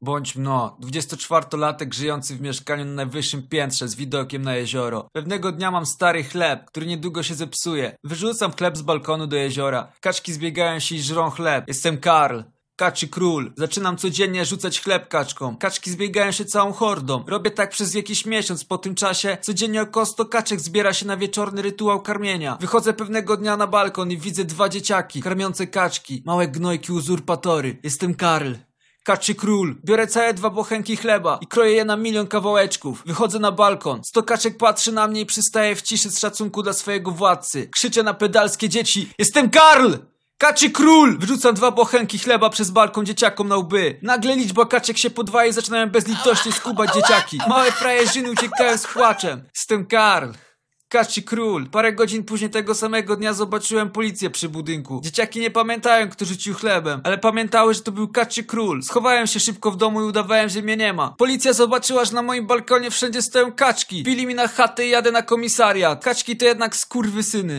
Bądź mno, 24-latek żyjący w mieszkaniu na najwyższym piętrze z widokiem na jezioro. Pewnego dnia mam stary chleb, który niedługo się zepsuje. Wyrzucam chleb z balkonu do jeziora. Kaczki zbiegają się i żrą chleb. Jestem Karl. Kaczy król. Zaczynam codziennie rzucać chleb kaczkom. Kaczki zbiegają się całą hordą. Robię tak przez jakiś miesiąc. Po tym czasie codziennie około 100 kaczek zbiera się na wieczorny rytuał karmienia. Wychodzę pewnego dnia na balkon i widzę dwa dzieciaki karmiące kaczki. Małe gnojki uzurpatory. Jestem Karl. Kaczy król. Biorę całe dwa bochenki chleba i kroję je na milion kawałeczków. Wychodzę na balkon. Sto kaczek patrzy na mnie i przystaje w ciszy z szacunku dla swojego władcy. Krzyczę na pedalskie dzieci. Jestem Karl! Kaczy król! Wrzucam dwa bochenki chleba przez balkon dzieciakom na łby. Nagle liczba kaczek się podwaja i zaczynają bezlitośnie skubać dzieciaki. Małe frajerzyny uciekają z płaczem. Jestem Karl. Kaczy król. Parę godzin później tego samego dnia zobaczyłem policję przy budynku. Dzieciaki nie pamiętają, kto rzucił chlebem, ale pamiętały, że to był Kaczy król. Schowałem się szybko w domu i udawałem, że mnie nie ma. Policja zobaczyła, że na moim balkonie wszędzie stoją kaczki. Bili mi na chatę i jadę na komisariat. Kaczki to jednak skurwysyny.